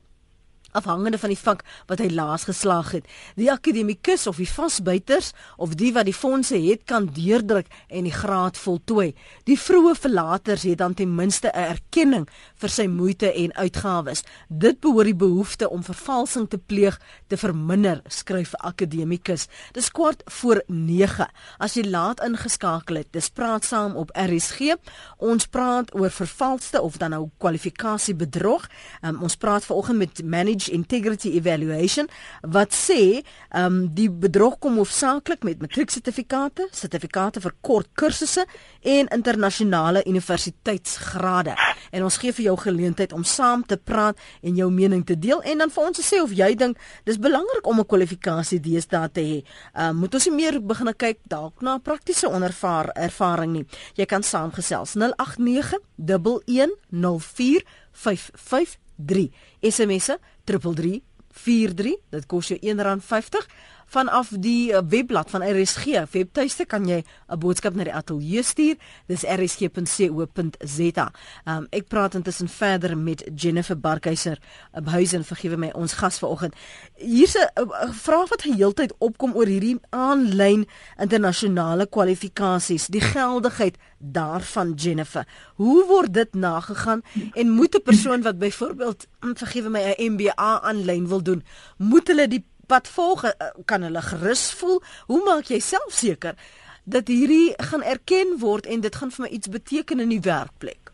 afhangende van die vak wat hy laas geslaag het. Die akademikus of die vasbuiters of die wat die fondse het kan deurdruk en die graad voltooi. Die vroeë verlaters het dan ten minste 'n erkenning vir sy moeite en uitgawes. Dit behoort die behoefte om vervalsing te pleeg te verminder, skryf akademikus. Dis kwart voor 9. As jy laat ingeskakel het, dis praat saam op RSG. Ons praat oor vervalste of dan nou kwalifikasie bedrog. Um, ons praat vanoggend met manager Manage Integrity Evaluation wat sê ehm um, die bedrog kom hoofsaaklik met matrieksertifikate, sertifikate vir kort kursusse en internasionale universiteitsgrade. En ons gee vir jou geleentheid om saam te praat en jou mening te deel en dan vir ons te sê of jy dink dis belangrik om 'n kwalifikasie deesdae te hê. Ehm um, moet ons nie meer begin kyk dalk na praktiese ondervaar ervaring nie. Jy kan saamgesels 089 1104 553 SMS'e 3343 dit kos jou R1.50 vanaf die uh, webblad van RSG webtuiste kan jy 'n boodskap na die ateljee stuur. Dis rsg.co.za um, ek praat intussen verder met Jennifer Barkhuiser op uh, huisen vergewe my ons gas vanoggend. Hier's 'n vraag wat geheeltyd opkom oor hierdie aanlyn internasionale kwalifikasies die geldigheid daarvan Jennifer. Hoe word dit nagegaan? En moet 'n persoon wat byvoorbeeld vergewe my 'n MBA aanlyn wil doen moet hulle die pad volg eh, kan hulle gerus voel hoe maak jy self seker dat hierdie gaan erken word en dit gaan vir my iets beteken in die werkplek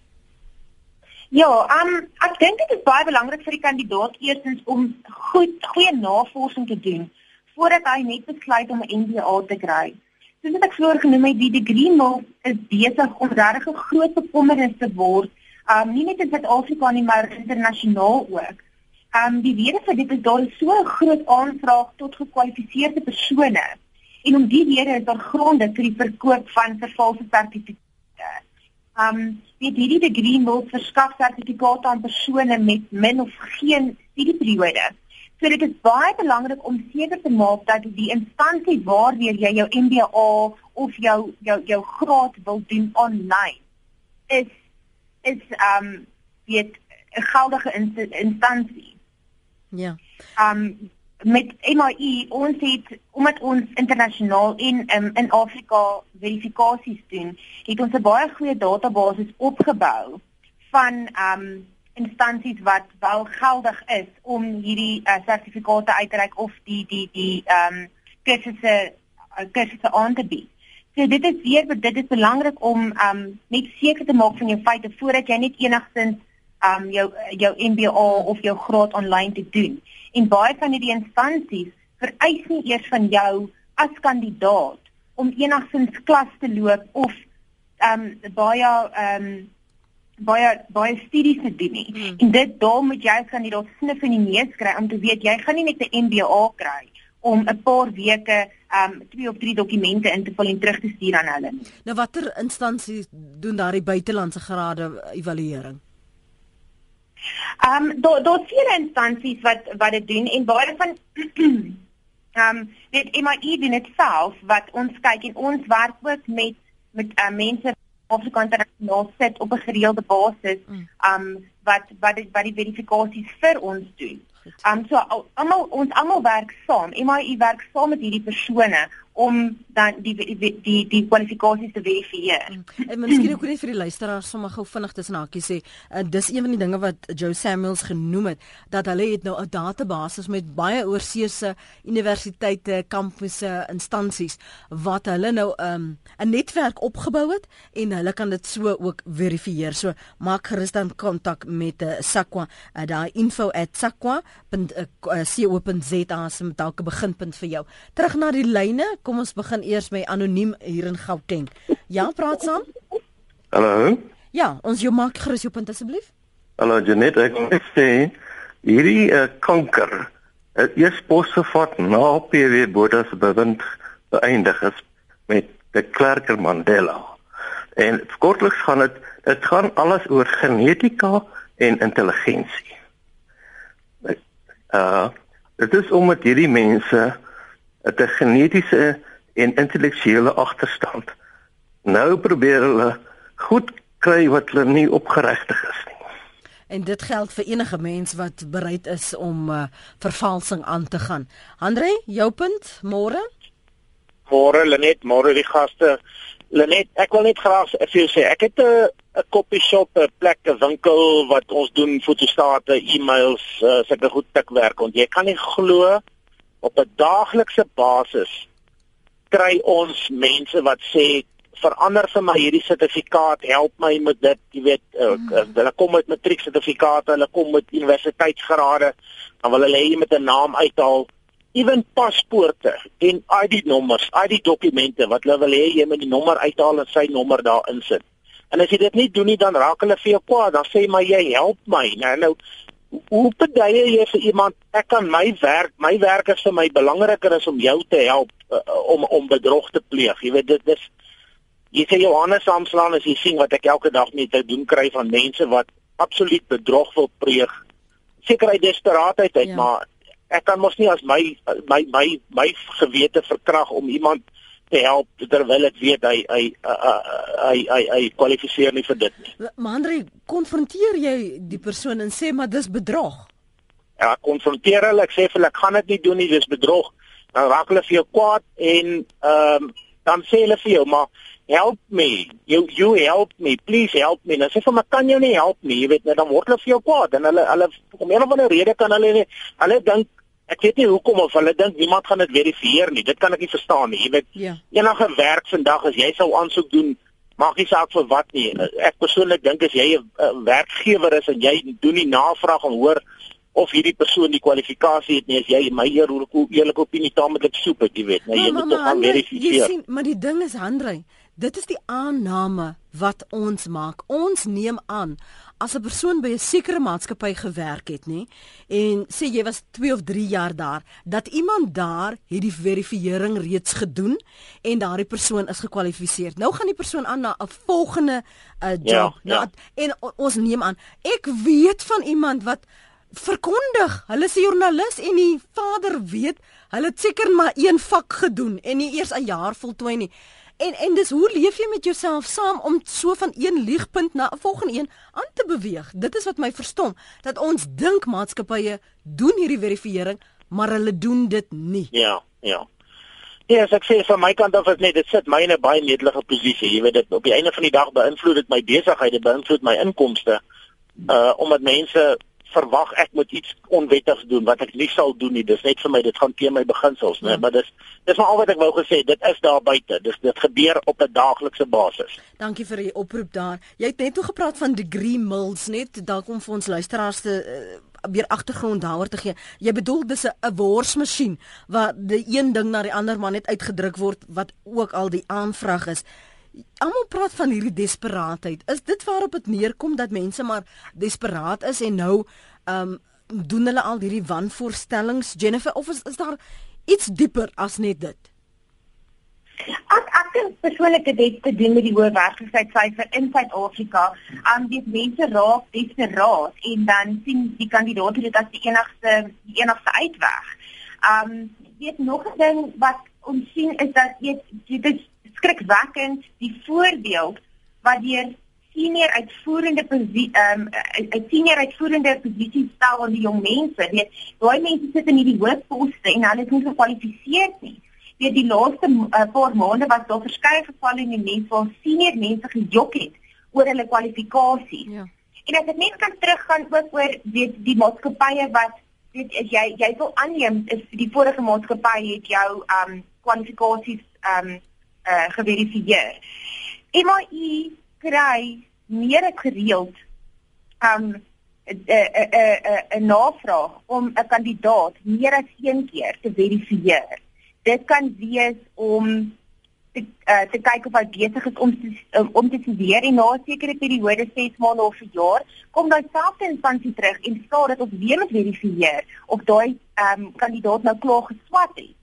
Ja, um, ek dink dit is baie belangrik vir die kandidaat eerstens om goed goeie navorsing te doen voordat hy net besluit om 'n MBA te kry. Soos ek vroeër genoem het, die degree mill is besig om regtig 'n groot bekommernis te word, um, nie net in Suid-Afrika nie, maar internasionaal ook. Um die rede vir dit is daar is so 'n groot aanvraag tot gekwalifiseerde persone. En om die rede is daar gronde vir die verkoop van vervalste sertifikate. Um weet hierdie degree mill verskaf sertifikate aan persone met min of geen studieperiode. So dit is baie belangrik om seker te maak dat die instansie waardeur jy jou MBA of jou jou jou graad wil doen online is is um weet 'n geldige instansie. Ja. Um met MIE ons het omdat ons internasionaal en um, in Afrika verifikasies doen, het ons 'n baie goeie database opgebou van um instansies wat wel geldig is om hierdie uh, sertifikate uit te reik of die die die ehm um, kursusse uh, kursusse aan te bied. So dit is weer dit is belangrik om ehm um, net seker te maak van jou feite voordat jy net enigstens ehm um, jou jou MBA of jou graad aanlyn te doen. En baie van hierdie instansies vereis nie eers van jou as kandidaat om enigstens klas te loop of um, baie um, baie baie studies te doen nie. Hmm. En dit daar moet jy as kandidaat snif in die neus kry om te weet jy gaan nie net 'n MBA kry om 'n paar weke um twee of drie dokumente in te vul en terug te stuur aan hulle. Nou watter instansies doen daardie buitelandse grade evaluering? Um daar daar's vele instansies wat wat dit doen en baie van um dit MIE doen dit self wat ons kyk en ons werk ook met met uh, mense Afrikaans internasionaal sit op 'n gereelde basis mm. um wat wat die, wat die verifikasies vir ons doen. Um so almal ons almal werk saam. MIE werk saam met hierdie persone om dan die die die die kwalifikasies te verifieer. Mm. En miskien ook net vir die luisteraars sommer gou vinnig tussen hakies sê, uh, dis een van die dinge wat Joe Samuels genoem het dat hulle het nou 'n database met baie oorseese universiteite, kampusse, instansies wat hulle nou 'n um, netwerk opgebou het en hulle kan dit so ook verifieer. So maak gerus dan kontak met uh, Sakwa, uh, daai info@sakwa.co.za as met dalk 'n beginpunt vir jou. Terug na die lyne kom ons begin eers met anoniem hier in Gauteng. Ja, praat saam. Hallo. Ja, ons jou maak gerus jou punt asseblief. Hallo Janet, ek wil sê hierdie uh, kanker het eers posgevat na PW Botha se bewind beëindig is met die Klerker Mandela. En kortliks gaan dit dit gaan alles oor genetika en intelligensie. Uh dit is omdat hierdie mense 'n genetiese en intellektuele agterstand. Nou probeer hulle goed kry wat hulle nie opgeregtig is nie. En dit geld vir enige mens wat bereid is om uh, vervalsing aan te gaan. Andre, jou punt, môre? Môre Lenet, môre die gaste. Lenet, ek wil net graag vir jou sê, ek het 'n 'n koppie shop, 'n plek, 'n winkel wat ons doen fotostate, e-mails, uh, sulke goed tikwerk. Want jy kan nie glo op 'n daaglikse basis kry ons mense wat sê verander vir my hierdie sertifikaat, help my met dit, jy weet, uh, mm. hulle kom met matrieksertifikate, hulle kom met universiteitsgrade, dan wil hulle hê met 'n naam uithaal, ewen paspoorte en ID-nommers, ID-dokumente wat hulle wil hê jy moet die nommer uithaal en sy nommer daarin sit. En as jy dit nie doen nie, dan raak hulle vir jou kwaad, dan sê maar jy help my. Nou nou hoe bedui jy vir iemand ek kan my werk my werk is vir my belangriker is om jou te help uh, om om bedrog te pleeg jy weet dit is jy sê Johannes Samslaan as jy sien wat ek elke dag net te doen kry van mense wat absoluut bedrog wil pleeg seker uit desperaatheid uit ja. maar ek kan mos nie as my my my my gewete verkrag om iemand te help terwyl ek weet hy hy hy hy hy kwalifiseer nie vir dit nie. Maar Andre, konfronteer jy die persoon en sê maar dis bedrog? Ja, konfronteer hulle, ek sê vir hulle ek gaan dit nie doen nie, dis bedrog. Dan raak hulle vir jou kwaad en ehm um, dan sê hulle vir jou maar help me. You you help me. Please help me. Dan sê vir my kan jy nie help nie. Jy weet net dan word hulle vir jou kwaad en hulle hulle om een of ander rede kan hulle nie hulle dink Ek weet nie hoekom of hulle dink niemand gaan dit verifieer nie. Dit kan ek nie verstaan nie. Jy weet, ja. enige werk vandag as jy sou aansoek doen, maak nie saak vir wat nie. Ek persoonlik dink as jy 'n werkgewer is en jy doen die navraag om hoor of hierdie persoon die kwalifikasie het nie as jy my eerlike eerlike opinie taamlik soep het, jy weet, nou jy moet tog gaan verifieer. Jy sien, maar die ding is Handrey, dit is die aanname wat ons maak. Ons neem aan as 'n persoon by 'n sekere maatskappy gewerk het, nê, en sê jy was 2 of 3 jaar daar, dat iemand daar het die verifisering reeds gedoen en daardie persoon is gekwalifiseer. Nou gaan die persoon aan na 'n volgende uh, job. Ja, ja. Na, en ons neem aan, ek weet van iemand wat verkondig. Hulle is 'n joernalis en die vader weet, hulle het seker maar een vak gedoen en nie eers 'n jaar voltooi nie. En en dis hoe leef jy met jouself saam om so van een liegpunt na 'n volgende een aan te beweeg? Dit is wat my verstom, dat ons dink maatskappye doen hierdie verifisering, maar hulle doen dit nie. Ja, ja. Ja, yes, ek sê van my kant af is net dit sit my in 'n baie netelige posisie. Jy weet dit op die einde van die dag beïnvloed dit my besigheid, dit beïnvloed my inkomste. Uh omdat mense verwag ek moet iets onwettigs doen wat ek nie sal doen nie. Dis net vir my dit gaan teen my beginsels, né? Ja. Maar dis dis maar al wat ek wou gesê, dit is daar buite. Dis dit gebeur op 'n daaglikse basis. Dankie vir die oproep daar. Jy het net toe gepraat van degree mills net dalk om vir ons luisteraars te uh, weer agtergrond daaroor te gee. Jy bedoel dis 'n worsmasjien waar die een ding na die ander maar net uitgedruk word wat ook al die aanvraag is. Almal praat van hierdie desperaatheid. Is dit waarop dit neerkom dat mense maar desperaat is en nou ehm um, doen hulle al hierdie wanvoorstellings Jennifer of is, is daar iets dieper as net dit? Ek ek dink persoonlik dit te doen met die hoë werkloosheidsyfer in Suid-Afrika. Um die mense raak desperaat en dan sien die kandidaat dit as die enigste die enigste uitweg. Um weet nog 'n ding wat ons sien is dat jy dit is skrikwekkend die voorbeeld wat deur senior uitvoerende posisie ehm um, 'n senior uitvoerende posisie stel aan die jong mense. Weet, daai mense sit in hierdie hoë poste en hulle is nie gekwalifiseer nie. Weet die laaste uh, paar maande was daar verskeie gevalle in die mens waar senior mense gejok het oor hulle kwalifikasie. Ja. En as ek net kan teruggaan ook oor weet die maatskappye wat weet as jy jy wil aanneem is die vorige maatskappy het jou ehm um, kwalifikasies ehm um, uh, geverifieer. MI kry meer gereeld um 'n 'n 'n navraag om 'n kandidaat meer as een keer te verifieer. Dit kan wees om te uh, te kyk of hy besig is om te, um, om te studeer en na 'n sekere periode 6 maande of 'n jaar kom daai selfde instansie terug en sê dat ons weer moet verifieer of daai um, kandidaat nou klaar geswat het.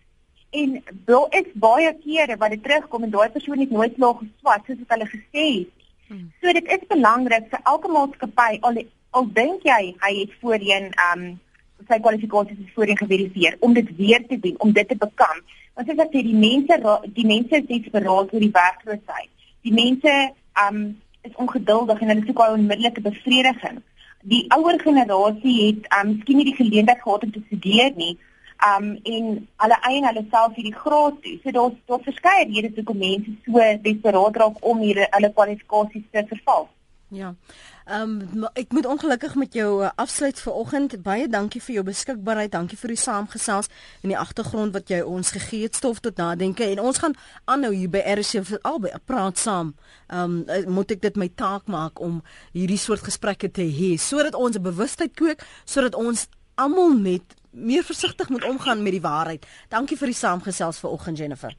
En daar is baie kere wat dit terugkom en daai persoon het nooit klaar geswat soos wat hulle gesê het. Hmm. So dit is belangrik vir elke maatskappy al al dink jy hy het voorheen um sy kwalifikasies voorheen geverifieer om dit weer te doen, om dit te bekam. Want as ek sê die mense die mense is desperaat oor die werkloosheid. Die mense um is ongeduldig en hulle soek al onmiddellike bevrediging. Die ouer generasie het um miskien nie die geleentheid gehad om te studeer nie um en hulle eien hulle self hierdie graad toe. So daar's daar verskeie redes hoekom mense so desperaat raak om hier hulle kwalifikasies te verval. Ja. Ehm um, ek moet ongelukkig met jou uh, afsluit vir oggend. Baie dankie vir jou beskikbaarheid. Dankie vir die saamgesels en die agtergrond wat jy ons gegee het stof tot nadenke en ons gaan aanhou hier by RC vir albei praat saam. Ehm um, moet ek dit my taak maak om hierdie soort gesprekke te hê sodat ons bewustheid kweek sodat ons almal net meer versigtig moet omgaan met die waarheid. Dankie vir die saamgesels vanoggend Jennifer.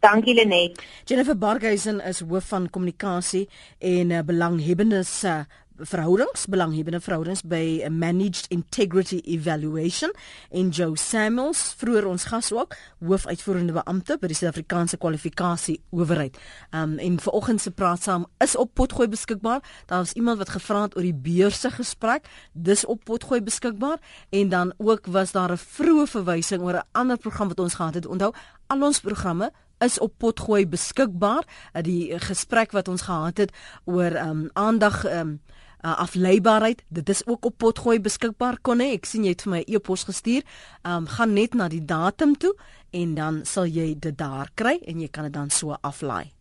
Dankie Lenet. Jennifer Barghuisen is hoof van kommunikasie en uh, belanghebbendes uh, verhoudings, belanghebbende verhoudings by managed integrity evaluation en Joe Samuels, vroeër ons gas ook, hoofuitvoerende beampte by die Suid-Afrikaanse kwalifikasie owerheid. Um en vanoggend se praat saam is op potgooi beskikbaar. Daar was iemand wat gevra het oor die beurse gesprek, dis op potgooi beskikbaar en dan ook was daar 'n vroeë verwysing oor 'n ander program wat ons gehad het. Onthou, al ons programme is op potgooi beskikbaar. Uh, die gesprek wat ons gehad het oor um aandag um uh, afleibaarheid. Dit is ook op potgooi beskikbaar konne. Ek sien jy het vir my 'n e-pos gestuur. Um gaan net na die datum toe en dan sal jy dit daar kry en jy kan dit dan so aflaai.